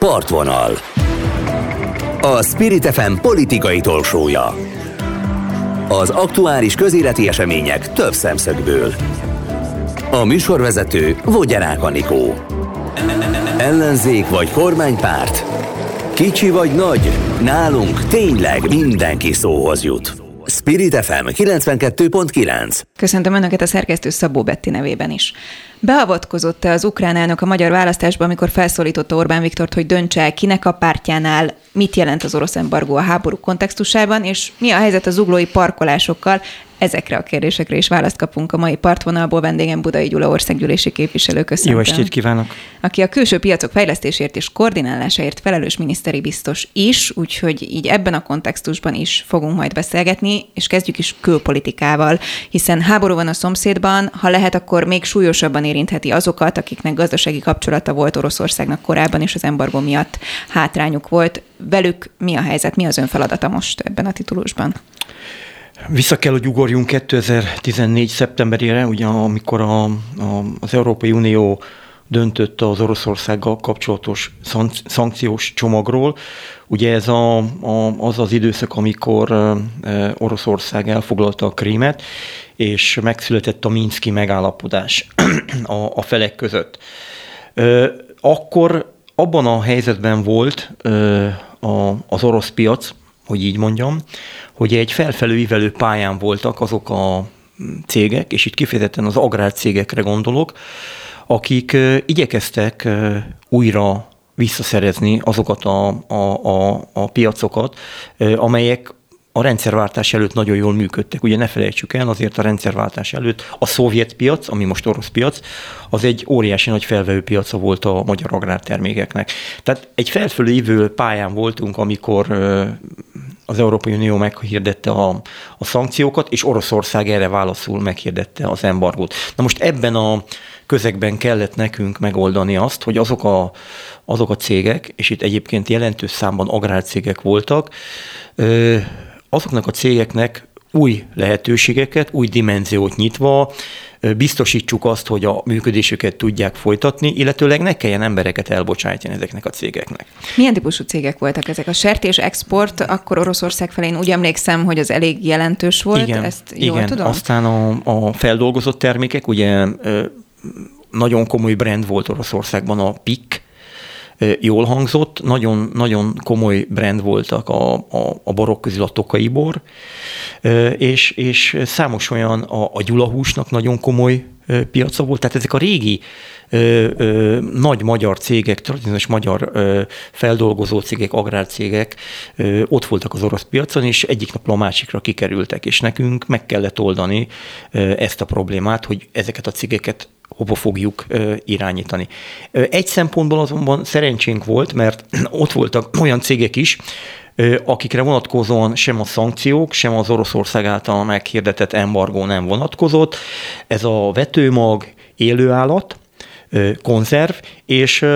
Partvonal A Spirit FM politikai tolsója Az aktuális közéleti események több szemszögből A műsorvezető Vogyarák Anikó Ellenzék vagy kormánypárt? Kicsi vagy nagy? Nálunk tényleg mindenki szóhoz jut. Spirit FM 92.9 Köszöntöm Önöket a szerkesztő Szabó Betti nevében is. Beavatkozott-e az ukrán elnök a magyar választásba, amikor felszólította Orbán Viktort, hogy döntse el, kinek a pártjánál, mit jelent az orosz embargó a háború kontextusában, és mi a helyzet az uglói parkolásokkal, Ezekre a kérdésekre is választ kapunk a mai partvonalból. Vendégem Budai Gyula országgyűlési képviselő. Köszönöm. Jó estét kívánok! Aki a külső piacok fejlesztésért és koordinálásáért felelős miniszteri biztos is, úgyhogy így ebben a kontextusban is fogunk majd beszélgetni, és kezdjük is külpolitikával, hiszen háború van a szomszédban, ha lehet, akkor még súlyosabban érintheti azokat, akiknek gazdasági kapcsolata volt Oroszországnak korábban, és az embargó miatt hátrányuk volt. Velük mi a helyzet, mi az ön feladata most ebben a titulusban? Vissza kell, hogy ugorjunk 2014. szeptemberére, ugye amikor a, a, az Európai Unió döntött az Oroszországgal kapcsolatos szankciós csomagról. Ugye ez a, a, az az időszak, amikor Oroszország elfoglalta a Krímet, és megszületett a Minszki megállapodás a, a felek között. Akkor abban a helyzetben volt a, az orosz piac, hogy így mondjam, hogy egy felfelőívelő pályán voltak azok a cégek, és itt kifejezetten az agrárcégekre gondolok, akik igyekeztek újra visszaszerezni azokat a, a, a, a piacokat, amelyek a rendszerváltás előtt nagyon jól működtek. Ugye ne felejtsük el, azért a rendszerváltás előtt a szovjet piac, ami most orosz piac, az egy óriási nagy felvevő piaca volt a magyar agrártermékeknek. Tehát egy felfölé pályán voltunk, amikor az Európai Unió meghirdette a, a szankciókat, és Oroszország erre válaszul meghirdette az embargót. Na most ebben a közegben kellett nekünk megoldani azt, hogy azok a, azok a cégek, és itt egyébként jelentős számban agrárcégek voltak, azoknak a cégeknek új lehetőségeket, új dimenziót nyitva, biztosítsuk azt, hogy a működésüket tudják folytatni, illetőleg ne kelljen embereket elbocsájtani ezeknek a cégeknek. Milyen típusú cégek voltak ezek? A sertés export, akkor Oroszország felé én úgy emlékszem, hogy az elég jelentős volt, igen, ezt jól igen. tudom? Aztán a, a feldolgozott termékek, ugye nagyon komoly brand volt Oroszországban a PIK, jól hangzott, nagyon, nagyon komoly brand voltak a, a, a borok közül a tokai bor, és, és számos olyan a, a gyulahúsnak nagyon komoly piaca volt, tehát ezek a régi ö, ö, nagy magyar cégek, tradicionális magyar ö, feldolgozó cégek, agrárcégek ö, ott voltak az orosz piacon, és egyik napról a másikra kikerültek, és nekünk meg kellett oldani ö, ezt a problémát, hogy ezeket a cégeket hova fogjuk irányítani. Egy szempontból azonban szerencsénk volt, mert ott voltak olyan cégek is, akikre vonatkozóan sem a szankciók, sem az Oroszország által meghirdetett embargó nem vonatkozott. Ez a vetőmag, élőállat, konzerv, és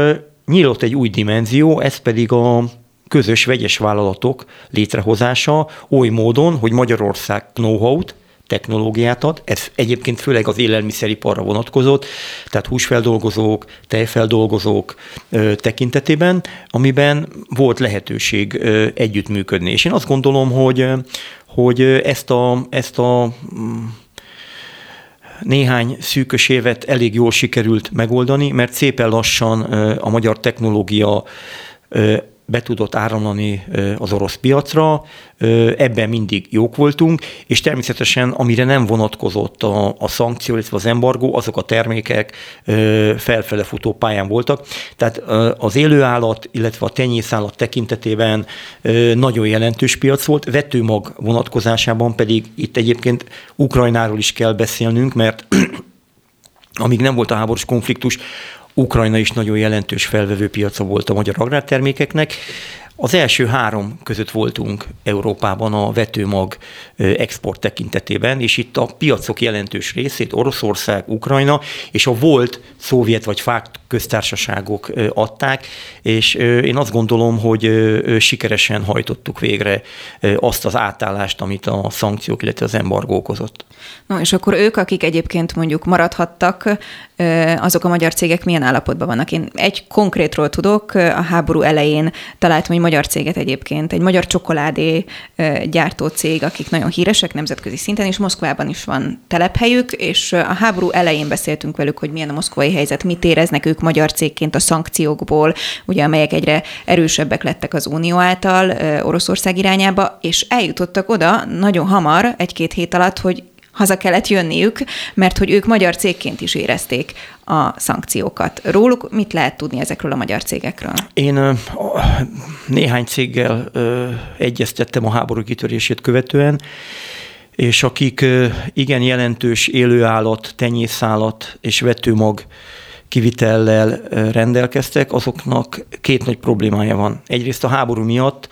nyílt egy új dimenzió, ez pedig a közös vegyes vállalatok létrehozása oly módon, hogy Magyarország know-how-t, technológiát ad, ez egyébként főleg az élelmiszeriparra vonatkozott, tehát húsfeldolgozók, tejfeldolgozók tekintetében, amiben volt lehetőség ö, együttműködni. És én azt gondolom, hogy, hogy ezt a, ezt a mm, néhány szűkös évet elég jól sikerült megoldani, mert szépen lassan a magyar technológia be tudott áramlani az orosz piacra, ebben mindig jók voltunk, és természetesen amire nem vonatkozott a, a szankció, illetve az embargó, azok a termékek felfele futó pályán voltak. Tehát az élőállat, illetve a tenyészállat tekintetében nagyon jelentős piac volt, vetőmag vonatkozásában pedig itt egyébként Ukrajnáról is kell beszélnünk, mert amíg nem volt a háborús konfliktus, Ukrajna is nagyon jelentős felvevő piaca volt a magyar agrártermékeknek. Az első három között voltunk Európában a vetőmag export tekintetében, és itt a piacok jelentős részét Oroszország, Ukrajna és a volt szovjet vagy fák köztársaságok adták, és én azt gondolom, hogy sikeresen hajtottuk végre azt az átállást, amit a szankciók, illetve az embargó okozott. No, és akkor ők, akik egyébként mondjuk maradhattak, azok a magyar cégek milyen állapotban vannak? Én egy konkrétról tudok, a háború elején találtam egy magyar céget egyébként, egy magyar csokoládé gyártó cég, akik nagyon híresek nemzetközi szinten, és Moszkvában is van telephelyük, és a háború elején beszéltünk velük, hogy milyen a moszkvai helyzet, mit éreznek ők magyar cégként a szankciókból, ugye amelyek egyre erősebbek lettek az Unió által Oroszország irányába, és eljutottak oda nagyon hamar, egy-két hét alatt, hogy haza kellett jönniük, mert hogy ők magyar cégként is érezték a szankciókat. Róluk mit lehet tudni ezekről a magyar cégekről? Én néhány céggel egyeztettem a háború kitörését követően, és akik igen jelentős élőállat, tenyészállat és vetőmag kivitellel rendelkeztek, azoknak két nagy problémája van. Egyrészt a háború miatt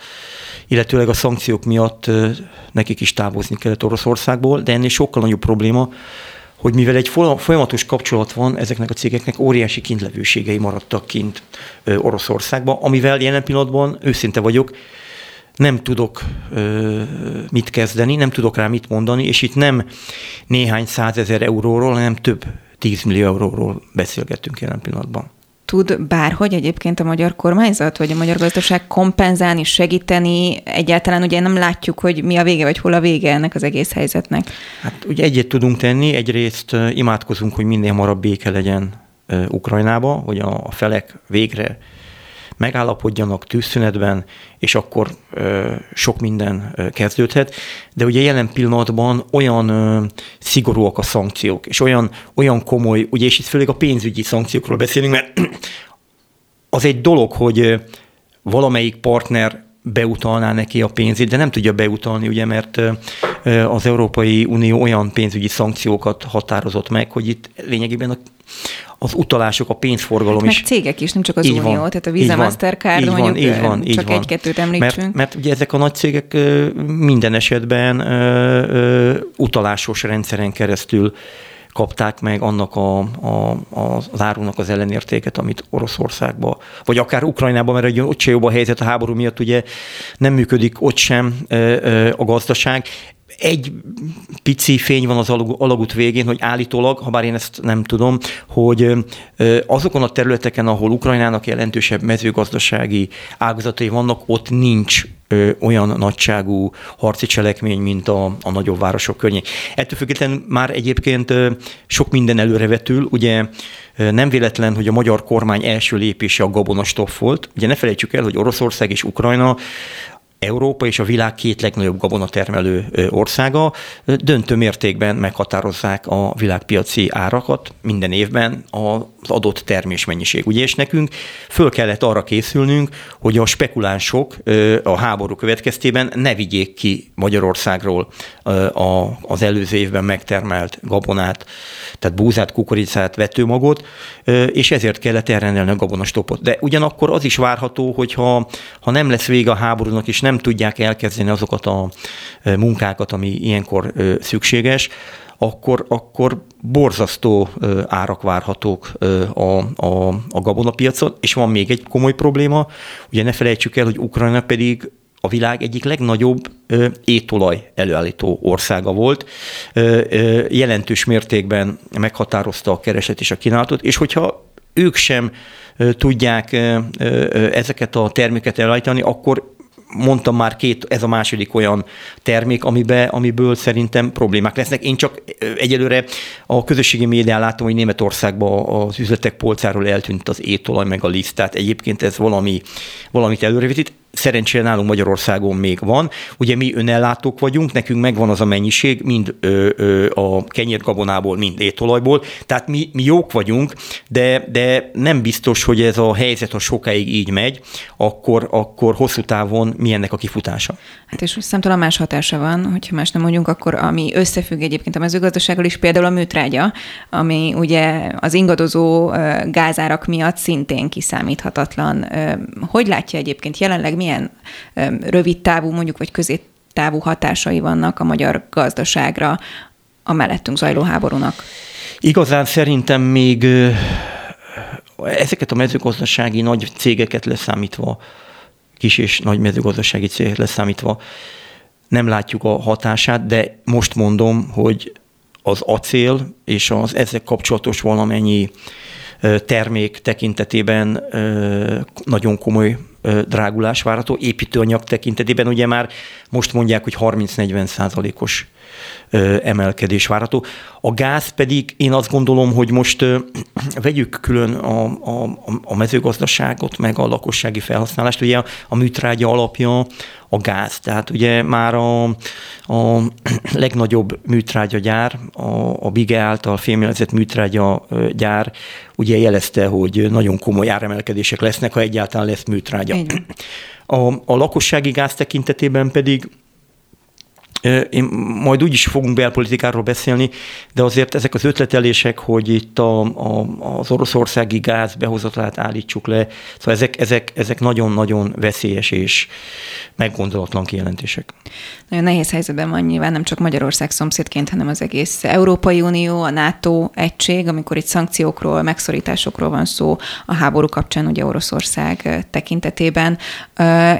illetőleg a szankciók miatt nekik is távozni kellett Oroszországból, de ennél sokkal nagyobb probléma, hogy mivel egy folyamatos kapcsolat van, ezeknek a cégeknek óriási kintlevőségei maradtak kint Oroszországba, amivel jelen pillanatban, őszinte vagyok, nem tudok ö, mit kezdeni, nem tudok rá mit mondani, és itt nem néhány százezer euróról, hanem több tízmillió euróról beszélgetünk jelen pillanatban tud bárhogy egyébként a magyar kormányzat, vagy a magyar gazdaság kompenzálni, segíteni? Egyáltalán ugye nem látjuk, hogy mi a vége, vagy hol a vége ennek az egész helyzetnek. Hát ugye egyet tudunk tenni, egyrészt imádkozunk, hogy minél hamarabb béke legyen Ukrajnába, hogy a felek végre megállapodjanak tűzszünetben, és akkor sok minden kezdődhet. De ugye jelen pillanatban olyan szigorúak a szankciók, és olyan, olyan komoly, ugye és itt főleg a pénzügyi szankciókról beszélünk, mert az egy dolog, hogy valamelyik partner beutalná neki a pénzét, de nem tudja beutalni, ugye, mert az Európai Unió olyan pénzügyi szankciókat határozott meg, hogy itt lényegében a, az utalások, a pénzforgalom hát is. Meg cégek is, nem csak az így Unió, van, tehát a Visa Mastercard, így mondjuk így van, csak egy-kettőt említsünk. Mert, mert ugye ezek a nagy cégek minden esetben utalásos rendszeren keresztül kapták meg annak a, a, az árunak az ellenértéket, amit Oroszországba, vagy akár Ukrajnában, mert ott se jobb a helyzet a háború miatt, ugye nem működik ott sem a gazdaság egy pici fény van az alagút végén, hogy állítólag, ha bár én ezt nem tudom, hogy azokon a területeken, ahol Ukrajnának jelentősebb mezőgazdasági ágazatai vannak, ott nincs olyan nagyságú harci cselekmény, mint a, a nagyobb városok környék. Ettől függetlenül már egyébként sok minden előrevetül, ugye nem véletlen, hogy a magyar kormány első lépése a gabonastop volt. Ugye ne felejtsük el, hogy Oroszország és Ukrajna Európa és a világ két legnagyobb gabonatermelő országa döntő mértékben meghatározzák a világpiaci árakat minden évben az adott termésmennyiség. Ugye, és nekünk föl kellett arra készülnünk, hogy a spekulánsok a háború következtében ne vigyék ki Magyarországról az előző évben megtermelt gabonát, tehát búzát, kukoricát, vetőmagot, és ezért kellett elrendelni a gabonastopot. De ugyanakkor az is várható, hogy ha, ha nem lesz vége a háborúnak, és nem tudják elkezdeni azokat a munkákat, ami ilyenkor szükséges, akkor, akkor borzasztó árak várhatók a, a, a gabonapiacon, és van még egy komoly probléma, ugye ne felejtsük el, hogy Ukrajna pedig a világ egyik legnagyobb étolaj előállító országa volt, jelentős mértékben meghatározta a kereset és a kínálatot, és hogyha ők sem tudják ezeket a terméket előállítani, akkor mondtam már két, ez a második olyan termék, amibe, amiből szerintem problémák lesznek. Én csak egyelőre a közösségi médián látom, hogy Németországban az üzletek polcáról eltűnt az étolaj meg a liszt, tehát egyébként ez valami, valamit előrevetít szerencsére nálunk Magyarországon még van. Ugye mi önellátók vagyunk, nekünk megvan az a mennyiség, mind ö, ö, a kenyérgabonából, mind étolajból, tehát mi, mi jók vagyunk, de, de nem biztos, hogy ez a helyzet, ha sokáig így megy, akkor, akkor hosszú távon mi ennek a kifutása. Hát és számtalan más hatása van, hogyha más nem mondjunk, akkor ami összefügg egyébként a mezőgazdasággal is, például a műtrágya, ami ugye az ingadozó gázárak miatt szintén kiszámíthatatlan. Hogy látja egyébként jelenleg milyen rövid távú, mondjuk, vagy középtávú hatásai vannak a magyar gazdaságra a mellettünk zajló háborúnak? Igazán szerintem még ezeket a mezőgazdasági nagy cégeket leszámítva, kis és nagy mezőgazdasági cégeket leszámítva, nem látjuk a hatását, de most mondom, hogy az acél és az ezzel kapcsolatos valamennyi termék tekintetében nagyon komoly drágulás várható. Építőanyag tekintetében ugye már most mondják, hogy 30-40 százalékos emelkedés várható. A gáz pedig én azt gondolom, hogy most vegyük külön a, a, a mezőgazdaságot, meg a lakossági felhasználást. Ugye a műtrágya alapja a gáz. Tehát ugye már a, a legnagyobb műtrágyagyár, a, a Bige által fémjelezett műtrágya gyár ugye jelezte, hogy nagyon komoly áremelkedések lesznek, ha egyáltalán lesz műtrágya. A, a lakossági gáz tekintetében pedig én majd úgy is fogunk belpolitikáról beszélni, de azért ezek az ötletelések, hogy itt a, a, az oroszországi gáz behozatalát állítsuk le, szóval ezek, ezek, ezek nagyon-nagyon veszélyes és meggondolatlan kijelentések. Nagyon nehéz helyzetben van nyilván nem csak Magyarország szomszédként, hanem az egész Európai Unió, a NATO egység, amikor itt szankciókról, megszorításokról van szó a háború kapcsán, ugye Oroszország tekintetében,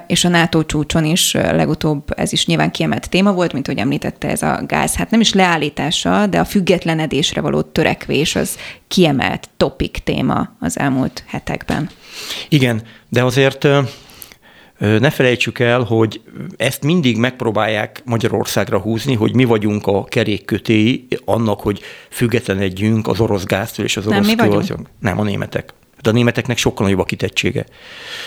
és a NATO csúcson is legutóbb ez is nyilván kiemelt téma volt, mint hogy említette ez a gáz, hát nem is leállítása, de a függetlenedésre való törekvés az kiemelt topik téma az elmúlt hetekben. Igen, de azért ne felejtsük el, hogy ezt mindig megpróbálják Magyarországra húzni, hogy mi vagyunk a kerékkötéi annak, hogy függetlenedjünk az orosz gáztól és az orosz Nem, mi vagyunk? Nem, a németek de a németeknek sokkal nagyobb a kitettsége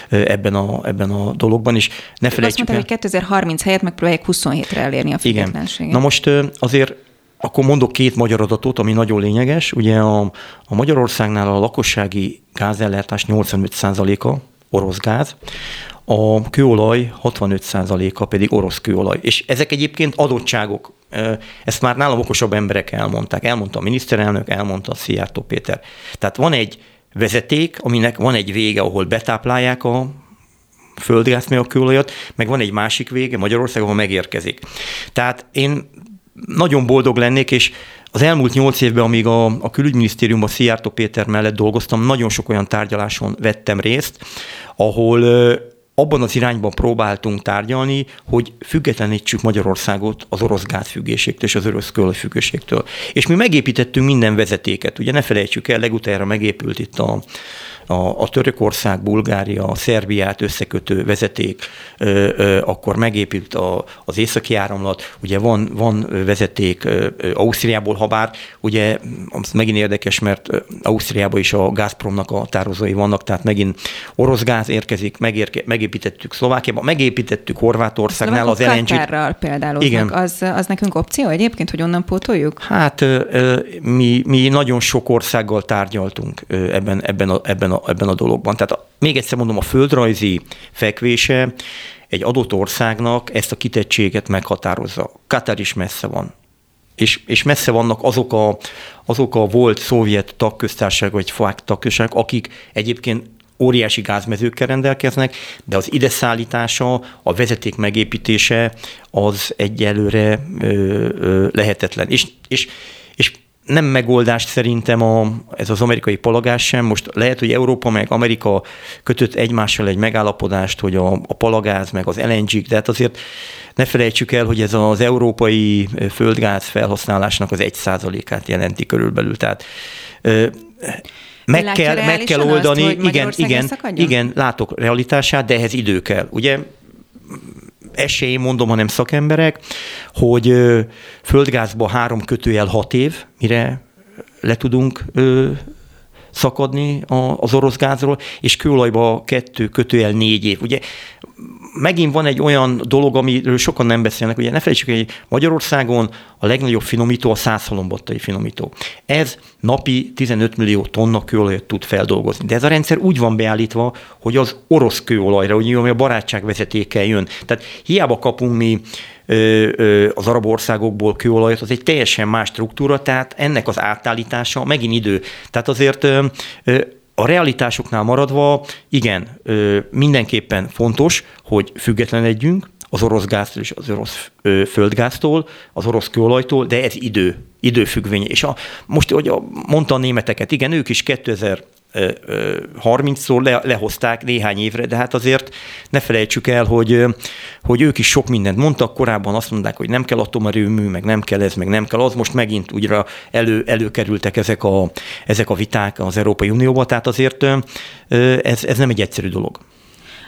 ebben a, ebben a dologban, és ne felejtsük Azt mondta, hogy 2030 helyett megpróbálják 27-re elérni a függetlenséget. Igen. Na most azért akkor mondok két magyar adatot, ami nagyon lényeges. Ugye a, a Magyarországnál a lakossági gázellátás 85%-a orosz gáz, a kőolaj 65%-a pedig orosz kőolaj. És ezek egyébként adottságok. Ezt már nálam okosabb emberek elmondták. Elmondta a miniszterelnök, elmondta a Szijjártó Péter. Tehát van egy vezeték, aminek van egy vége, ahol betáplálják a földgázt, meg a kőolajat, meg van egy másik vége Magyarország, ahol megérkezik. Tehát én nagyon boldog lennék, és az elmúlt nyolc évben, amíg a, a külügyminisztériumban Szijjártó Péter mellett dolgoztam, nagyon sok olyan tárgyaláson vettem részt, ahol abban az irányban próbáltunk tárgyalni, hogy függetlenítsük Magyarországot az orosz gázfüggéségtől és az orosz kőolajfüggőségtől. És mi megépítettünk minden vezetéket. Ugye ne felejtsük el, legutoljára megépült itt a, a, a Törökország, Bulgária, Szerbiát összekötő vezeték, ö, ö, akkor megépült a, az északi áramlat, ugye van, van vezeték ö, Ausztriából, ha bár ugye az megint érdekes, mert Ausztriában is a Gazpromnak a tározói vannak, tehát megint orosz gáz érkezik, megérke, megépítettük Szlovákiában, megépítettük Horvátországnál az lng például, Igen. Az, az nekünk opció egyébként, hogy onnan pótoljuk? Hát mi, mi nagyon sok országgal tárgyaltunk ebben, ebben, a, ebben, a, ebben a dologban. Tehát még egyszer mondom, a földrajzi fekvése egy adott országnak ezt a kitettséget meghatározza. Katar is messze van. És, és messze vannak azok a, azok a volt szovjet tagköztársaság, vagy fák tagköztársaság, akik egyébként óriási gázmezőkkel rendelkeznek, de az ide szállítása, a vezeték megépítése az egyelőre ö, ö, lehetetlen. És, és, és nem megoldást szerintem a, ez az amerikai palagás sem. Most lehet, hogy Európa meg Amerika kötött egymással egy megállapodást, hogy a, a palagáz meg az LNG, de hát azért ne felejtsük el, hogy ez az európai földgáz felhasználásnak az egy százalékát jelenti körülbelül. Tehát meg kell, meg kell oldani, azt, igen, igen, igen, látok realitását, de ehhez idő kell. Ugye esély mondom, hanem szakemberek, hogy földgázba három kötőjel hat év, mire le tudunk szakadni az orosz gázról, és kőolajba kettő kötőjel négy év. Ugye megint van egy olyan dolog, amiről sokan nem beszélnek, ugye ne felejtsük, hogy Magyarországon a legnagyobb finomító a százhalombattai finomító. Ez napi 15 millió tonna kőolajat tud feldolgozni. De ez a rendszer úgy van beállítva, hogy az orosz kőolajra, hogy ami a barátságvezetékkel jön. Tehát hiába kapunk mi az arab országokból kőolajat, az egy teljesen más struktúra, tehát ennek az átállítása megint idő. Tehát azért a realitásoknál maradva, igen, mindenképpen fontos, hogy függetlenedjünk az orosz gáztól és az orosz földgáztól, az orosz kőolajtól, de ez idő, időfüggvény. És a, most, hogy mondta a németeket, igen, ők is 2000 30-szor le, lehozták néhány évre, de hát azért ne felejtsük el, hogy, hogy ők is sok mindent mondtak, korábban azt mondták, hogy nem kell atomerőmű, meg nem kell ez, meg nem kell az, most megint újra elő, előkerültek ezek a, ezek a viták az Európai Unióba, tehát azért ez, ez nem egy egyszerű dolog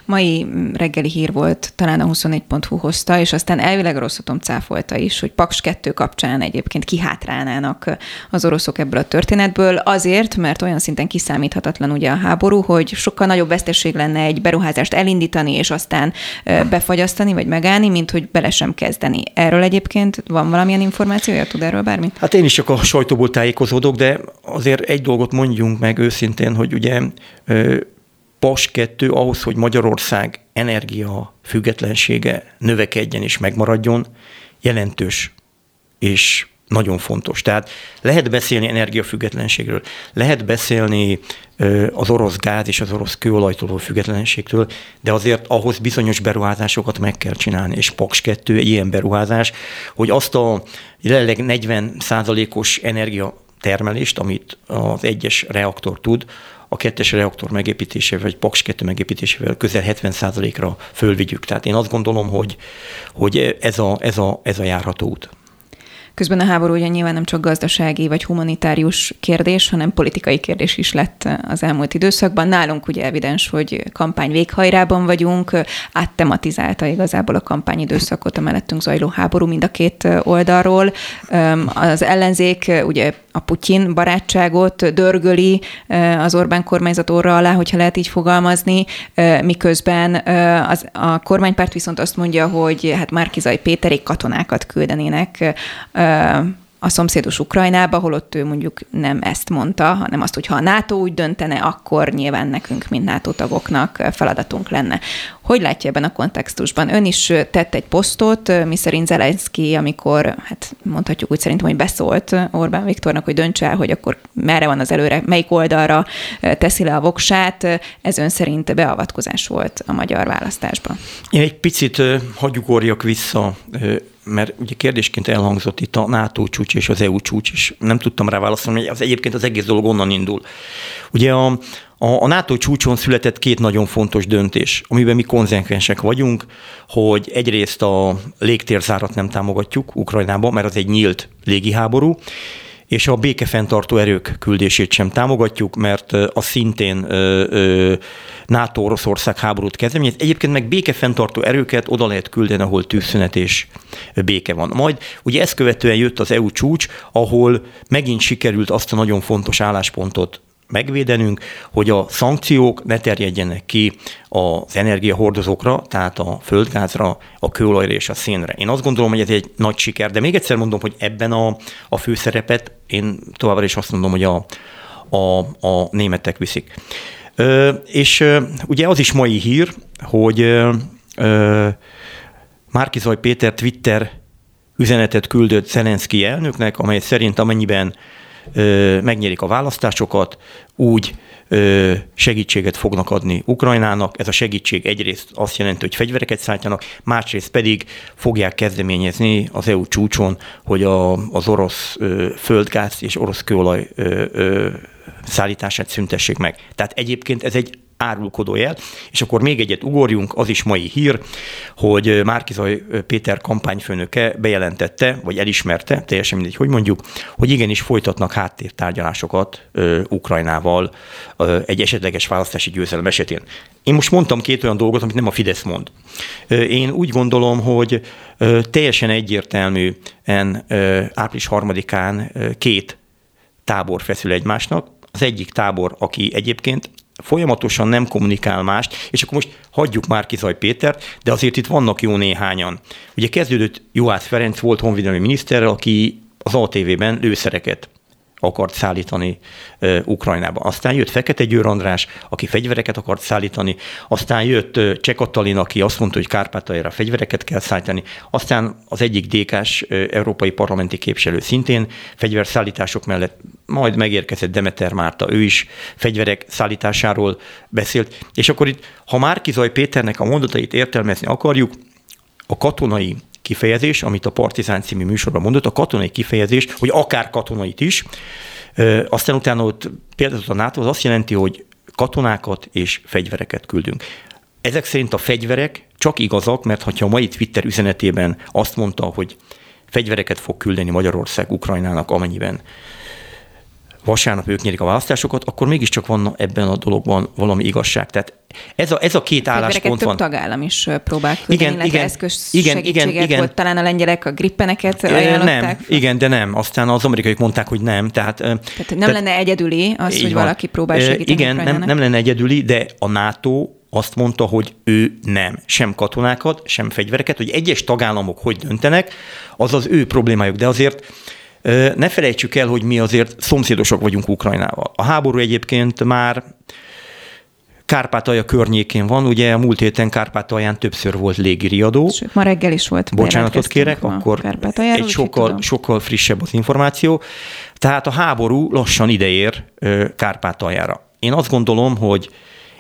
mai reggeli hír volt, talán a 24.hu hozta, és aztán elvileg rosszatom cáfolta is, hogy Paks 2 kapcsán egyébként kihátrálnának az oroszok ebből a történetből, azért, mert olyan szinten kiszámíthatatlan ugye a háború, hogy sokkal nagyobb veszteség lenne egy beruházást elindítani, és aztán befagyasztani, vagy megállni, mint hogy bele sem kezdeni. Erről egyébként van valamilyen információja, tud erről bármi? Hát én is csak a sajtóból tájékozódok, de azért egy dolgot mondjunk meg őszintén, hogy ugye PAS 2 ahhoz, hogy Magyarország energia függetlensége növekedjen és megmaradjon, jelentős és nagyon fontos. Tehát lehet beszélni energiafüggetlenségről, lehet beszélni az orosz gáz és az orosz kőolajtól függetlenségtől, de azért ahhoz bizonyos beruházásokat meg kell csinálni, és Paks 2 egy ilyen beruházás, hogy azt a jelenleg 40 os energia termelést, amit az egyes reaktor tud, a kettes reaktor megépítésével, vagy Paks 2 megépítésével közel 70%-ra fölvigyük. Tehát én azt gondolom, hogy, hogy ez, a, ez, a, ez a járható út. Közben a háború ugye nyilván nem csak gazdasági vagy humanitárius kérdés, hanem politikai kérdés is lett az elmúlt időszakban. Nálunk ugye evidens, hogy kampány véghajrában vagyunk, áttematizálta igazából a kampányidőszakot a mellettünk zajló háború mind a két oldalról. Az ellenzék ugye a Putyin barátságot dörgöli az Orbán kormányzat orra alá, hogyha lehet így fogalmazni, miközben az, a kormánypárt viszont azt mondja, hogy hát Márkizai Péterék katonákat küldenének a szomszédos Ukrajnába, holott ő mondjuk nem ezt mondta, hanem azt, hogy ha a NATO úgy döntene, akkor nyilván nekünk, mint NATO tagoknak feladatunk lenne. Hogy látja ebben a kontextusban? Ön is tett egy posztot, miszerint Zelenszky, amikor, hát mondhatjuk úgy szerintem, hogy beszólt Orbán Viktornak, hogy döntse el, hogy akkor merre van az előre, melyik oldalra teszi le a voksát. Ez ön szerint beavatkozás volt a magyar választásban? Én egy picit hagyjuk vissza mert ugye kérdésként elhangzott itt a NATO csúcs és az EU csúcs, és nem tudtam rá válaszolni, hogy az egyébként az egész dolog onnan indul. Ugye a, a, a NATO csúcson született két nagyon fontos döntés, amiben mi konzekvensek vagyunk, hogy egyrészt a légtérzárat nem támogatjuk Ukrajnába, mert az egy nyílt légiháború, és a békefenntartó erők küldését sem támogatjuk, mert a szintén NATO-Oroszország háborút kezdeményez. Egyébként meg békefenntartó erőket oda lehet küldeni, ahol tűzszünet és béke van. Majd ugye ezt követően jött az EU csúcs, ahol megint sikerült azt a nagyon fontos álláspontot megvédenünk, hogy a szankciók ne terjedjenek ki az energiahordozókra, tehát a földgázra, a kőolajra és a szénre. Én azt gondolom, hogy ez egy nagy siker, de még egyszer mondom, hogy ebben a, a főszerepet én továbbra is azt mondom, hogy a, a, a németek viszik. Ö, és ö, ugye az is mai hír, hogy ö, Márkizaj Péter Twitter üzenetet küldött Zelenszky elnöknek, amely szerint amennyiben megnyerik a választásokat, úgy segítséget fognak adni Ukrajnának. Ez a segítség egyrészt azt jelenti, hogy fegyvereket szállítjanak, másrészt pedig fogják kezdeményezni az EU csúcson, hogy a, az orosz földgáz és orosz kőolaj szállítását szüntessék meg. Tehát egyébként ez egy árulkodó jel. És akkor még egyet ugorjunk, az is mai hír, hogy Márkizaj Péter kampányfőnöke bejelentette, vagy elismerte, teljesen mindegy, hogy mondjuk, hogy igenis folytatnak háttértárgyalásokat ö, Ukrajnával ö, egy esetleges választási győzelem esetén. Én most mondtam két olyan dolgot, amit nem a Fidesz mond. Én úgy gondolom, hogy teljesen egyértelműen április harmadikán két tábor feszül egymásnak. Az egyik tábor, aki egyébként folyamatosan nem kommunikál mást, és akkor most hagyjuk már Kizaj Pétert, de azért itt vannak jó néhányan. Ugye kezdődött Juhász Ferenc volt honvédelmi miniszterrel, aki az ATV-ben lőszereket akart szállítani uh, Ukrajnába. Aztán jött Fekete Győr András, aki fegyvereket akart szállítani, aztán jött Katalin, aki azt mondta, hogy Kárpátaljára fegyvereket kell szállítani, aztán az egyik uh, európai parlamenti képviselő szintén fegyverszállítások mellett majd megérkezett Demeter Márta, ő is fegyverek szállításáról beszélt, és akkor itt, ha Márkizaj Péternek a mondatait értelmezni akarjuk, a katonai kifejezés, amit a Partizán című műsorban mondott, a katonai kifejezés, hogy akár katonait is, aztán utána ott például a NATO az azt jelenti, hogy katonákat és fegyvereket küldünk. Ezek szerint a fegyverek csak igazak, mert ha a mai Twitter üzenetében azt mondta, hogy fegyvereket fog küldeni Magyarország Ukrajnának, amennyiben vasárnap ők nyerik a választásokat, akkor mégiscsak van ebben a dologban valami igazság. Tehát ez a, ez a két álláspont van. több tagállam is próbál küldeni, igen, igen, eszköz igen, igen, igen. volt. Talán a lengyelek a grippeneket ajánlották. Nem, igen, de nem. Aztán az amerikaiak mondták, hogy nem. Tehát, tehát nem tehát, lenne egyedüli az, hogy van. valaki próbál segíteni Igen, nem, nem lenne egyedüli, de a NATO azt mondta, hogy ő nem. Sem katonákat, sem fegyvereket, hogy egyes tagállamok hogy döntenek, az az ő problémájuk. De azért ne felejtsük el, hogy mi azért szomszédosok vagyunk Ukrajnával. A háború egyébként már Kárpátalja környékén van, ugye a múlt héten Kárpátalján többször volt légiriadó. Sőt, ma reggel is volt. Bocsánatot kérek, akkor egy sokkal, sokkal frissebb az információ. Tehát a háború lassan ideér Kárpátaljára. Én azt gondolom, hogy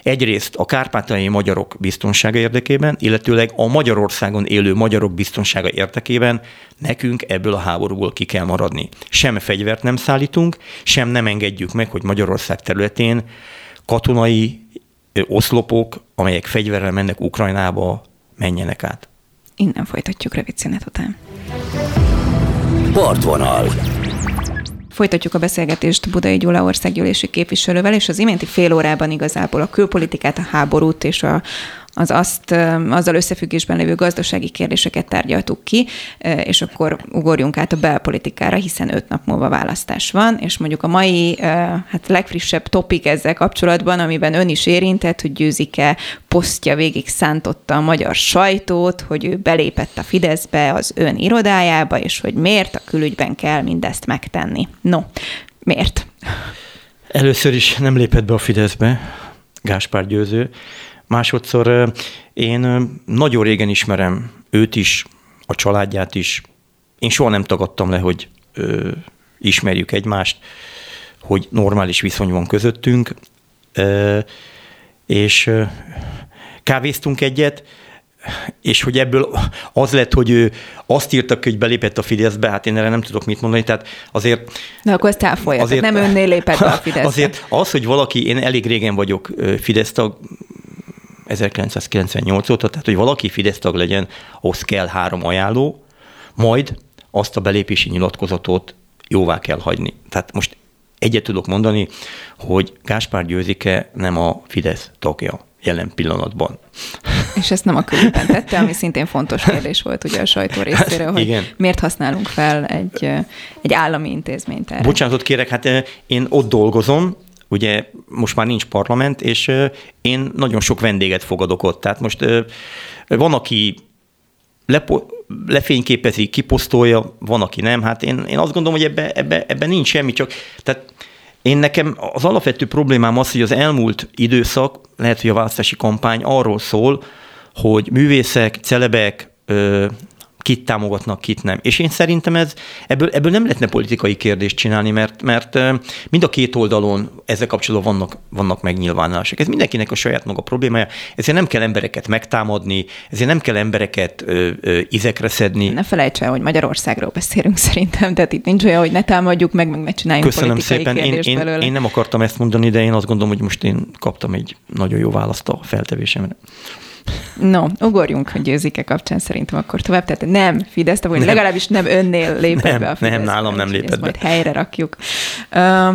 Egyrészt a kárpátaljai magyarok biztonsága érdekében, illetőleg a Magyarországon élő magyarok biztonsága érdekében nekünk ebből a háborúból ki kell maradni. Sem fegyvert nem szállítunk, sem nem engedjük meg, hogy Magyarország területén katonai oszlopok, amelyek fegyverrel mennek Ukrajnába, menjenek át. Innen folytatjuk rövid szünet után. Partvonal. Folytatjuk a beszélgetést Budai Gyula országgyűlési képviselővel, és az iménti fél órában igazából a külpolitikát, a háborút és a, az azt, azzal összefüggésben lévő gazdasági kérdéseket tárgyaltuk ki, és akkor ugorjunk át a belpolitikára, hiszen öt nap múlva választás van, és mondjuk a mai hát legfrissebb topik ezzel kapcsolatban, amiben ön is érintett, hogy győzike posztja végig szántotta a magyar sajtót, hogy ő belépett a Fideszbe az ön irodájába, és hogy miért a külügyben kell mindezt megtenni. No, miért? Először is nem lépett be a Fideszbe, Gáspár Győző. Másodszor én nagyon régen ismerem őt is, a családját is. Én soha nem tagadtam le, hogy ö, ismerjük egymást, hogy normális viszony van közöttünk, ö, és ö, kávéztunk egyet, és hogy ebből az lett, hogy ő azt írta, hogy belépett a Fideszbe, hát én erre nem tudok mit mondani, tehát azért... Na akkor ezt elfolyat, azért, nem önnél lépett be a Fideszbe. Azért az, hogy valaki, én elég régen vagyok Fidesz tag, 1998 óta, tehát hogy valaki Fidesz tag legyen, ahhoz kell három ajánló, majd azt a belépési nyilatkozatot jóvá kell hagyni. Tehát most egyet tudok mondani, hogy Gáspár Győzike nem a Fidesz tagja jelen pillanatban. És ezt nem a különben tette, ami szintén fontos kérdés volt ugye a sajtó részéről, hogy Igen. miért használunk fel egy, egy állami intézményt erre. Bocsánatot kérek, hát én ott dolgozom, Ugye most már nincs parlament, és én nagyon sok vendéget fogadok ott. Tehát most van, aki lepo- lefényképezi, kiposztolja, van, aki nem. Hát én, én azt gondolom, hogy ebben ebbe, ebbe nincs semmi, csak tehát én nekem az alapvető problémám az, hogy az elmúlt időszak, lehet, hogy a választási kampány arról szól, hogy művészek, celebek, kit támogatnak, kit nem. És én szerintem ez, ebből, ebből nem lehetne politikai kérdést csinálni, mert, mert mind a két oldalon ezzel kapcsolatban vannak, vannak megnyilvánulások. Ez mindenkinek a saját maga problémája, ezért nem kell embereket megtámadni, ezért nem kell embereket ö, ö, izekre szedni. Ne felejts el, hogy Magyarországról beszélünk szerintem, tehát itt nincs olyan, hogy ne támadjuk meg, meg ne csináljunk Köszönöm politikai szépen. Én, én, belőle. én nem akartam ezt mondani, de én azt gondolom, hogy most én kaptam egy nagyon jó választ a feltevésemre. No, ugorjunk a győzike kapcsán szerintem akkor tovább. Tehát nem Fidesz, vagy legalábbis nem önnél lépett nem, be a Fidesz. Nem, nálam nem lépett be. Majd helyre rakjuk. Uh,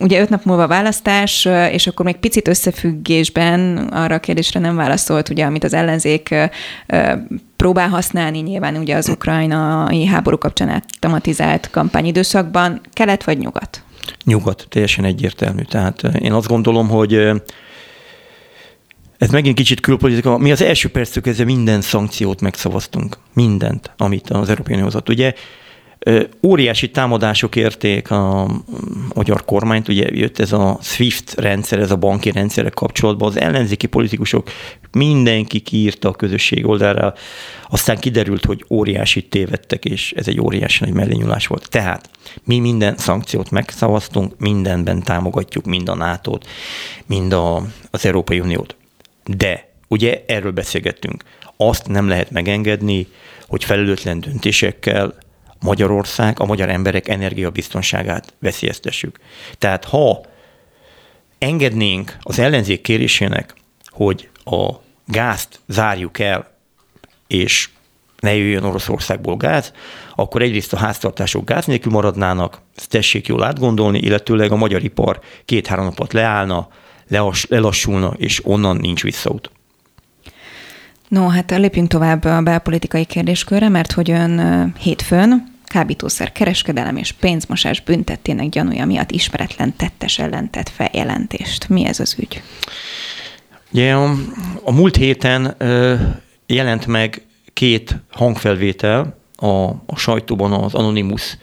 ugye öt nap múlva választás, és akkor még picit összefüggésben arra a kérdésre nem válaszolt, ugye, amit az ellenzék próbál használni nyilván ugye az ukrajnai háború kapcsán tematizált kampányidőszakban, kelet vagy nyugat? Nyugat, teljesen egyértelmű. Tehát én azt gondolom, hogy ez megint kicsit külpolitika. Mi az első perctől kezdve minden szankciót megszavaztunk. Mindent, amit az Európai Unió hozott. Ugye Óriási támadások érték a magyar kormányt, ugye jött ez a SWIFT rendszer, ez a banki rendszerek kapcsolatban, az ellenzéki politikusok mindenki kiírta a közösség oldalra, aztán kiderült, hogy óriási tévedtek, és ez egy óriási nagy mellényulás volt. Tehát mi minden szankciót megszavaztunk, mindenben támogatjuk mind a nato mind a, az Európai Uniót. De ugye erről beszélgettünk. Azt nem lehet megengedni, hogy felelőtlen döntésekkel Magyarország, a magyar emberek energiabiztonságát veszélyeztessük. Tehát ha engednénk az ellenzék kérésének, hogy a gázt zárjuk el, és ne jöjjön Oroszországból gáz, akkor egyrészt a háztartások gáz nélkül maradnának, ezt tessék jól átgondolni, illetőleg a magyar ipar két-három napot leállna, lelassulna, és onnan nincs visszaút. No, hát lépjünk tovább a belpolitikai kérdéskörre, mert hogy ön hétfőn kábítószer kereskedelem és pénzmosás büntettének gyanúja miatt ismeretlen tettes ellentett feljelentést. Mi ez az ügy? Ugye a, a múlt héten ö, jelent meg két hangfelvétel a, a sajtóban az Anonymous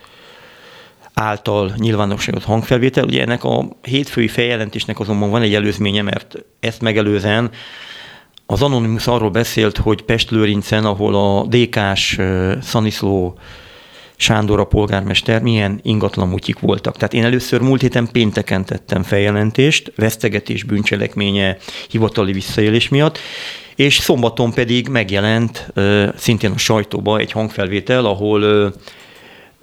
által nyilvánosságot hangfelvétel. Ugye ennek a hétfői feljelentésnek azonban van egy előzménye, mert ezt megelőzően az Anonymous arról beszélt, hogy Pest-Lőrincen, ahol a DK-s Szaniszló Sándor a polgármester milyen ingatlan mutyik voltak. Tehát én először múlt héten pénteken tettem feljelentést, vesztegetés bűncselekménye hivatali visszaélés miatt, és szombaton pedig megjelent szintén a sajtóba egy hangfelvétel, ahol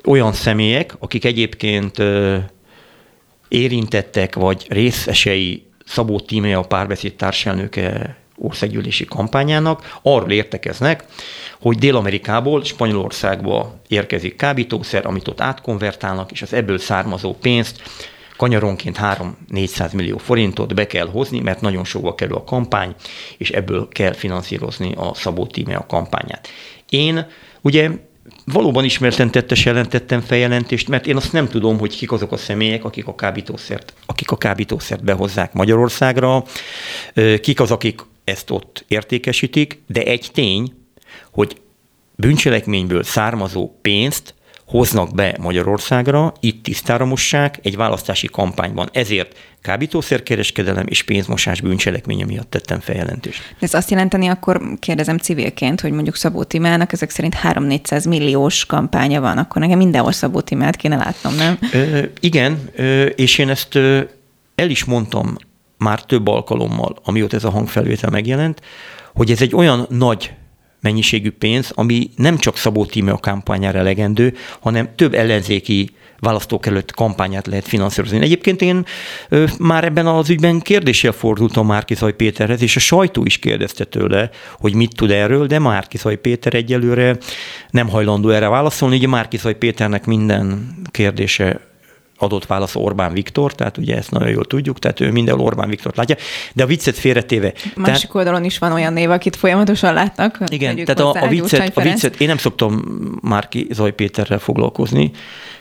olyan személyek, akik egyébként érintettek vagy részesei Szabó Tímea a párbeszéd társelnöke országgyűlési kampányának, arról értekeznek, hogy Dél-Amerikából Spanyolországba érkezik kábítószer, amit ott átkonvertálnak, és az ebből származó pénzt kanyaronként 3-400 millió forintot be kell hozni, mert nagyon sokba kerül a kampány, és ebből kell finanszírozni a Szabó Tíme a kampányát. Én ugye valóban ismerten tettes jelentettem feljelentést, mert én azt nem tudom, hogy kik azok a személyek, akik a kábítószert, akik a kábítószert behozzák Magyarországra, kik az, akik ezt ott értékesítik, de egy tény, hogy bűncselekményből származó pénzt hoznak be Magyarországra, itt tisztára mossák egy választási kampányban. Ezért kábítószerkereskedelem és pénzmosás bűncselekménye miatt tettem feljelentést. Ez azt jelenteni, akkor kérdezem civilként, hogy mondjuk Szabó Timának ezek szerint 3-400 milliós kampánya van, akkor nekem mindenhol Szabó Timát kéne látnom, nem? Ö, igen, ö, és én ezt ö, el is mondtam már több alkalommal, amióta ez a hangfelvétel megjelent, hogy ez egy olyan nagy mennyiségű pénz, ami nem csak Szabó Tímea kampányára elegendő, hanem több ellenzéki választókerület kampányát lehet finanszírozni. Egyébként én ö, már ebben az ügyben kérdéssel fordultam Márkizaj Péterhez, és a sajtó is kérdezte tőle, hogy mit tud erről, de Márkizaj Péter egyelőre nem hajlandó erre válaszolni. Ugye Márkizaj Péternek minden kérdése adott válasz Orbán Viktor, tehát ugye ezt nagyon jól tudjuk, tehát ő mindenhol Orbán Viktort látja, de a viccet félretéve. Másik tehát, oldalon is van olyan név, akit folyamatosan látnak. Igen, tehát a, a, viccet, a viccet, én nem szoktam Márki Zaj Péterrel foglalkozni,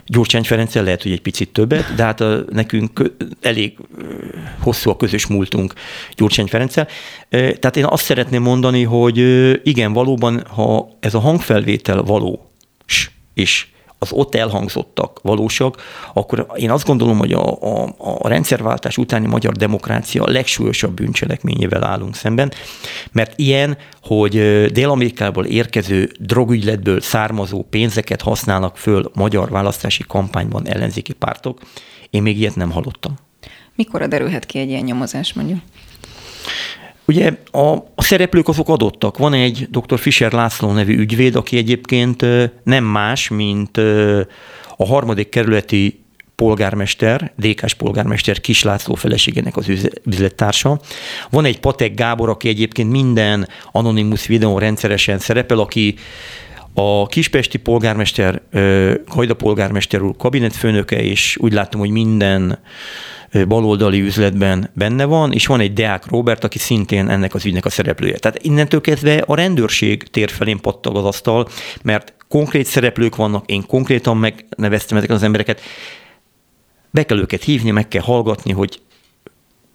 Gyurcsány Ferenccel lehet, hogy egy picit többet, de hát a, nekünk elég hosszú a közös múltunk Gyurcsány Ferenccel. Tehát én azt szeretném mondani, hogy igen, valóban, ha ez a hangfelvétel való, és az ott elhangzottak valósak, akkor én azt gondolom, hogy a, a, a rendszerváltás utáni magyar demokrácia legsúlyosabb bűncselekményével állunk szemben, mert ilyen, hogy Dél-Amerikából érkező drogügyletből származó pénzeket használnak föl magyar választási kampányban ellenzéki pártok, én még ilyet nem hallottam. Mikor derülhet ki egy ilyen nyomozás mondjuk? Ugye a, a szereplők azok adottak. Van egy dr. Fischer László nevű ügyvéd, aki egyébként nem más, mint a harmadik kerületi polgármester, DK-s polgármester Kis László feleségének az üzlettársa. Van egy Patek Gábor, aki egyébként minden Anonymous videón rendszeresen szerepel, aki a kispesti polgármester, Hajda polgármester úr kabinetfőnöke, és úgy látom, hogy minden baloldali üzletben benne van, és van egy Deák Robert, aki szintén ennek az ügynek a szereplője. Tehát innentől kezdve a rendőrség tér felén pattag az asztal, mert konkrét szereplők vannak, én konkrétan megneveztem ezeket az embereket, be kell őket hívni, meg kell hallgatni, hogy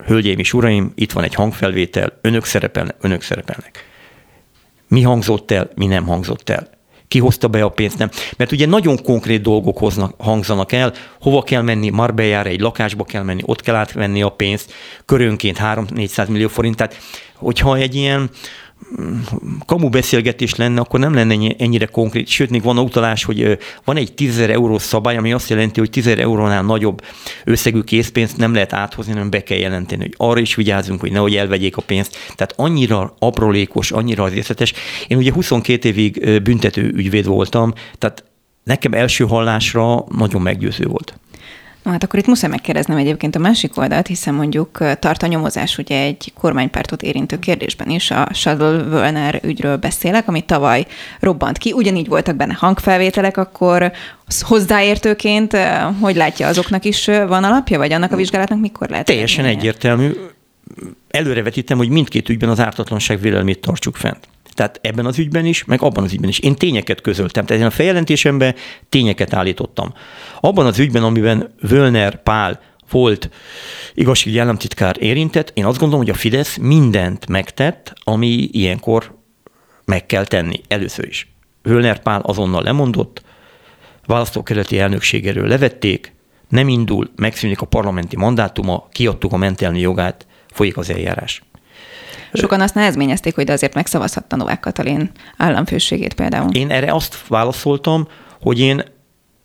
hölgyeim és uraim, itt van egy hangfelvétel, önök szerepelnek, önök szerepelnek. Mi hangzott el, mi nem hangzott el. Ki hozta be a pénzt, nem. Mert ugye nagyon konkrét dolgok hoznak, hangzanak el, hova kell menni, Marbellára, egy lakásba kell menni, ott kell átvenni a pénzt, körönként 3-400 millió forint. Tehát, hogyha egy ilyen kamu beszélgetés lenne, akkor nem lenne ennyire konkrét. Sőt, még van utalás, hogy van egy 10 eurós szabály, ami azt jelenti, hogy 10 eurónál nagyobb összegű készpénzt nem lehet áthozni, hanem be kell jelenteni, hogy arra is vigyázzunk, hogy nehogy elvegyék a pénzt. Tehát annyira aprólékos, annyira részletes. Én ugye 22 évig büntető ügyvéd voltam, tehát nekem első hallásra nagyon meggyőző volt. Hát akkor itt muszáj megkérdeznem egyébként a másik oldalt, hiszen mondjuk tart a nyomozás ugye egy kormánypártot érintő kérdésben is, a Shuttle Wölner ügyről beszélek, ami tavaly robbant ki. Ugyanígy voltak benne hangfelvételek, akkor hozzáértőként hogy látja, azoknak is van alapja, vagy annak a vizsgálatnak mikor lehet? Teljesen egyértelmű. Előrevetítem, hogy mindkét ügyben az ártatlanság vélelmét tartsuk fent. Tehát ebben az ügyben is, meg abban az ügyben is. Én tényeket közöltem. Tehát én a feljelentésemben tényeket állítottam. Abban az ügyben, amiben Völner Pál volt igazságügyi államtitkár érintett, én azt gondolom, hogy a Fidesz mindent megtett, ami ilyenkor meg kell tenni. Először is. Völner Pál azonnal lemondott, választókerületi elnökségéről levették, nem indul, megszűnik a parlamenti mandátuma, kiadtuk a mentelmi jogát, folyik az eljárás. Sokan azt nehezményezték, hogy de azért megszavazhatta Novák Katalin államfőségét például. Én erre azt válaszoltam, hogy én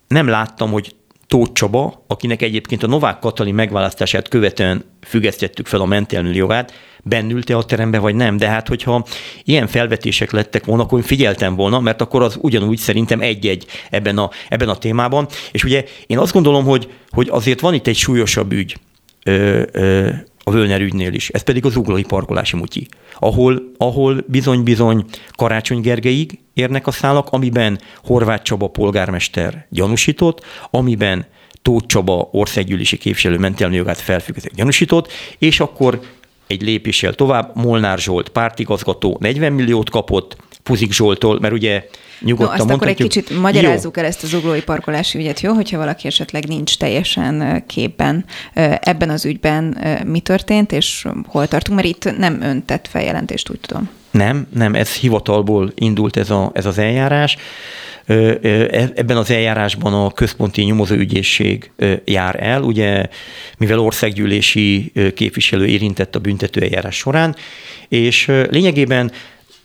nem láttam, hogy Tóth Csaba, akinek egyébként a Novák Katalin megválasztását követően függesztettük fel a mentelmi jogát, bennülte a terembe, vagy nem. De hát, hogyha ilyen felvetések lettek volna, akkor én figyeltem volna, mert akkor az ugyanúgy szerintem egy-egy ebben a, ebben a témában. És ugye én azt gondolom, hogy, hogy azért van itt egy súlyosabb ügy. Ö, ö, a Völner ügynél is. Ez pedig az uglói parkolási mutyi, ahol, ahol bizony-bizony Karácsony Gergelyig érnek a szálak, amiben Horváth Csaba polgármester gyanúsított, amiben Tóth Csaba országgyűlési képviselő mentelmi jogát felfüggesztett gyanúsított, és akkor egy lépéssel tovább Molnár Zsolt pártigazgató 40 milliót kapott, Puzik Zsoltól, mert ugye nyugodtan no, azt akkor egy kicsit magyarázzuk jó. el ezt az uglói parkolási ügyet, jó? Hogyha valaki esetleg nincs teljesen képben ebben az ügyben mi történt, és hol tartunk, mert itt nem ön tett feljelentést, úgy tudom. Nem, nem, ez hivatalból indult ez, a, ez az eljárás. E, ebben az eljárásban a központi nyomozóügyészség jár el, ugye, mivel országgyűlési képviselő érintett a büntető eljárás során, és lényegében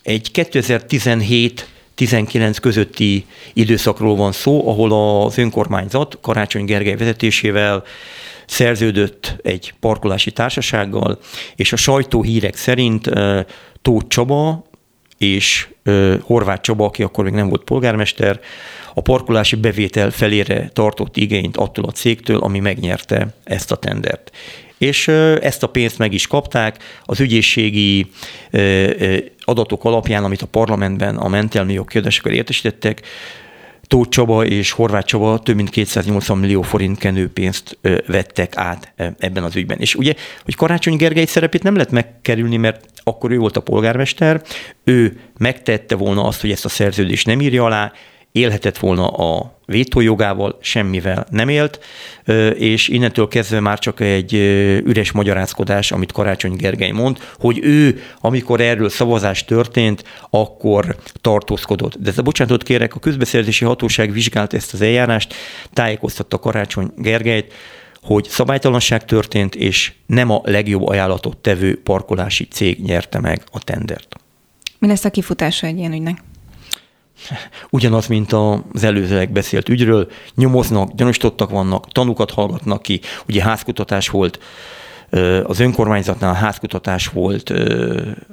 egy 2017 19 közötti időszakról van szó, ahol az önkormányzat Karácsony Gergely vezetésével szerződött egy parkolási társasággal, és a sajtóhírek szerint Tóth Csaba és Horváth Csaba, aki akkor még nem volt polgármester, a parkolási bevétel felére tartott igényt attól a cégtől, ami megnyerte ezt a tendert és ezt a pénzt meg is kapták. Az ügyészségi adatok alapján, amit a parlamentben a mentelmi jogkérdésekkel értesítettek, Tóth Csaba és Horváth Csaba több mint 280 millió forint kenőpénzt vettek át ebben az ügyben. És ugye, hogy Karácsony Gergely szerepét nem lehet megkerülni, mert akkor ő volt a polgármester, ő megtette volna azt, hogy ezt a szerződést nem írja alá, élhetett volna a vétójogával, semmivel nem élt, és innentől kezdve már csak egy üres magyarázkodás, amit Karácsony Gergely mond, hogy ő, amikor erről szavazás történt, akkor tartózkodott. De ez a bocsánatot kérek, a közbeszerzési hatóság vizsgált ezt az eljárást, tájékoztatta Karácsony Gergelyt, hogy szabálytalanság történt, és nem a legjobb ajánlatot tevő parkolási cég nyerte meg a tendert. Mi lesz a kifutása egy ilyen ügynek? Ugyanaz, mint az előzőleg beszélt ügyről, nyomoznak, gyanúsítottak vannak, tanukat hallgatnak ki, ugye házkutatás volt, az önkormányzatnál házkutatás volt,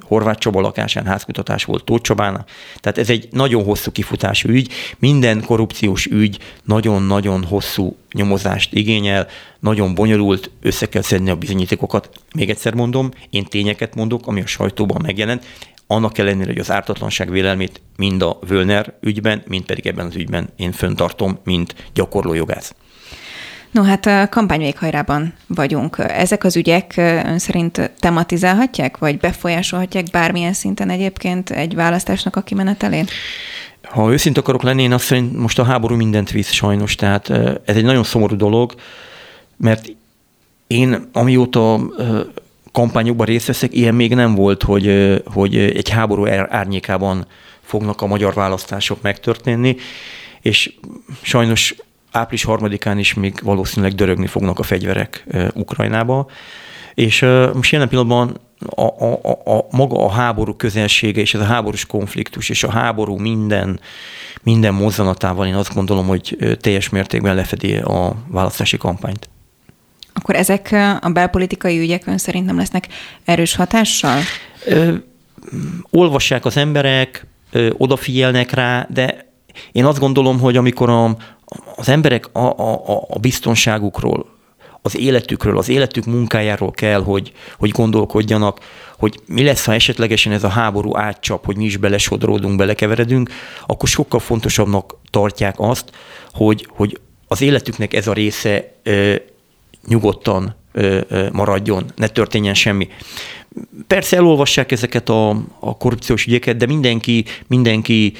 Horváth Csaba lakásán házkutatás volt Tóth Csabán. Tehát ez egy nagyon hosszú kifutású ügy. Minden korrupciós ügy nagyon-nagyon hosszú nyomozást igényel, nagyon bonyolult, össze kell szedni a bizonyítékokat. Még egyszer mondom, én tényeket mondok, ami a sajtóban megjelent annak ellenére, hogy az ártatlanság vélelmét mind a Völner ügyben, mind pedig ebben az ügyben én föntartom, mint gyakorló jogász. No hát a kampány véghajrában vagyunk. Ezek az ügyek ön szerint tematizálhatják, vagy befolyásolhatják bármilyen szinten egyébként egy választásnak a kimenetelét? Ha őszint akarok lenni, én azt szerint most a háború mindent visz sajnos, tehát ez egy nagyon szomorú dolog, mert én amióta kampányokban részt veszek, ilyen még nem volt, hogy, hogy egy háború árnyékában fognak a magyar választások megtörténni, és sajnos április harmadikán is még valószínűleg dörögni fognak a fegyverek Ukrajnába, és most jelen pillanatban a, a, a, a, maga a háború közelsége és ez a háborús konfliktus és a háború minden, minden mozzanatával én azt gondolom, hogy teljes mértékben lefedi a választási kampányt. Akkor ezek a belpolitikai ügyek ön szerint nem lesznek erős hatással? Ö, olvassák az emberek, ö, odafigyelnek rá, de én azt gondolom, hogy amikor a, az emberek a, a, a biztonságukról, az életükről, az életük munkájáról kell, hogy, hogy gondolkodjanak, hogy mi lesz, ha esetlegesen ez a háború átcsap, hogy mi is belesodródunk, belekeveredünk, akkor sokkal fontosabbnak tartják azt, hogy, hogy az életüknek ez a része nyugodtan maradjon, ne történjen semmi. Persze elolvassák ezeket a, a korrupciós ügyeket, de mindenki, mindenki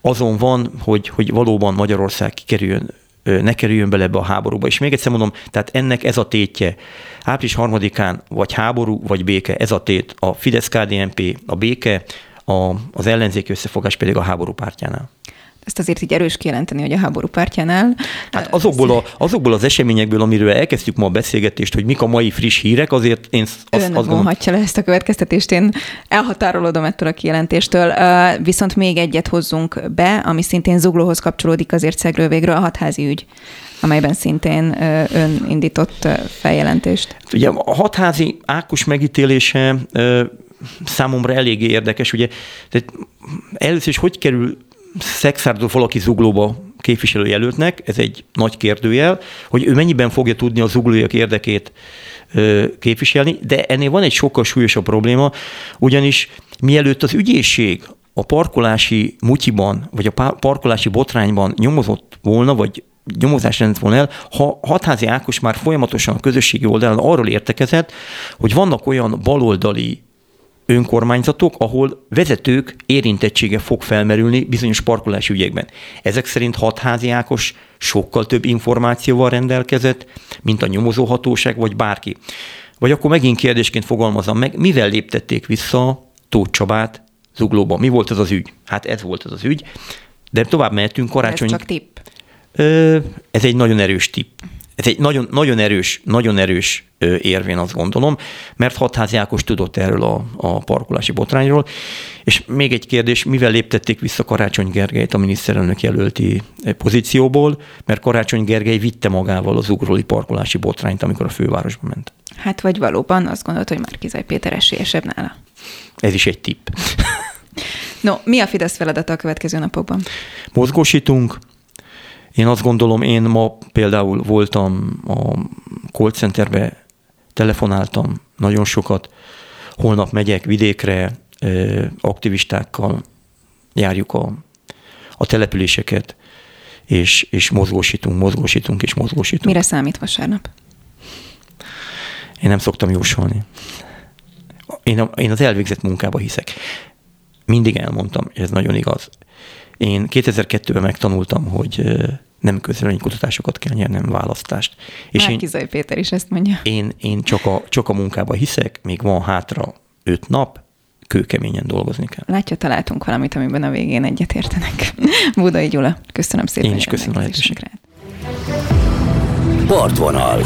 azon van, hogy, hogy valóban Magyarország kikerüljön ne kerüljön bele ebbe a háborúba. És még egyszer mondom, tehát ennek ez a tétje. Április harmadikán vagy háború, vagy béke, ez a tét. A Fidesz-KDNP, a béke, a, az ellenzéki összefogás pedig a háború pártjánál ezt azért így erős kijelenteni, hogy a háború pártjánál. Hát azokból, a, azokból az eseményekből, amiről elkezdtük ma a beszélgetést, hogy mik a mai friss hírek, azért én azt, Ön azt gondolom... le ezt a következtetést, én elhatárolodom ettől a kijelentéstől. Viszont még egyet hozzunk be, ami szintén zuglóhoz kapcsolódik azért szegről végről a hatházi ügy amelyben szintén ön indított feljelentést. Ugye a hatházi Ákos megítélése számomra eléggé érdekes. Ugye, tehát először is hogy kerül Szexárdó valaki zuglóba képviselőjelöltnek, ez egy nagy kérdőjel, hogy ő mennyiben fogja tudni a zuglóiak érdekét képviselni, de ennél van egy sokkal súlyosabb probléma, ugyanis mielőtt az ügyészség a parkolási mutyiban, vagy a parkolási botrányban nyomozott volna, vagy nyomozás rendelt volna el, ha Hatházi Ákos már folyamatosan a közösségi oldalon arról értekezett, hogy vannak olyan baloldali önkormányzatok, ahol vezetők érintettsége fog felmerülni bizonyos parkolási ügyekben. Ezek szerint hatházi Ákos sokkal több információval rendelkezett, mint a nyomozóhatóság, vagy bárki. Vagy akkor megint kérdésként fogalmazom meg, mivel léptették vissza Tóth Csabát Zuglóba? Mi volt az az ügy? Hát ez volt az az ügy. De tovább mehetünk karácsony. Ez csak tipp. Ez egy nagyon erős tipp. Ez egy nagyon, nagyon erős, nagyon erős érvén azt gondolom, mert Hatházi Ákos tudott erről a, a parkolási botrányról. És még egy kérdés, mivel léptették vissza Karácsony Gergelyt a miniszterelnök jelölti pozícióból, mert Karácsony Gergely vitte magával az ugróli parkolási botrányt, amikor a fővárosba ment. Hát vagy valóban azt gondolt, hogy Márkizaj Péter esélyesebb nála. Ez is egy tipp. no, mi a Fidesz feladata a következő napokban? Mozgósítunk, én azt gondolom, én ma például voltam a call centerbe, telefonáltam nagyon sokat, holnap megyek vidékre, aktivistákkal járjuk a, a településeket, és, és mozgósítunk, mozgósítunk és mozgósítunk. Mire számít vasárnap? Én nem szoktam jósolni. Én, a, én az elvégzett munkába hiszek. Mindig elmondtam, és ez nagyon igaz. Én 2002-ben megtanultam, hogy nem kutatásokat kell nyernem választást. És Márkizai én, Péter is ezt mondja. Én, én csak, a, csak a munkába hiszek, még van hátra öt nap, kőkeményen dolgozni kell. Látja, találtunk valamit, amiben a végén egyetértenek. Budai Gyula, köszönöm szépen. Én is köszönöm a lehetőséget. Partvonal.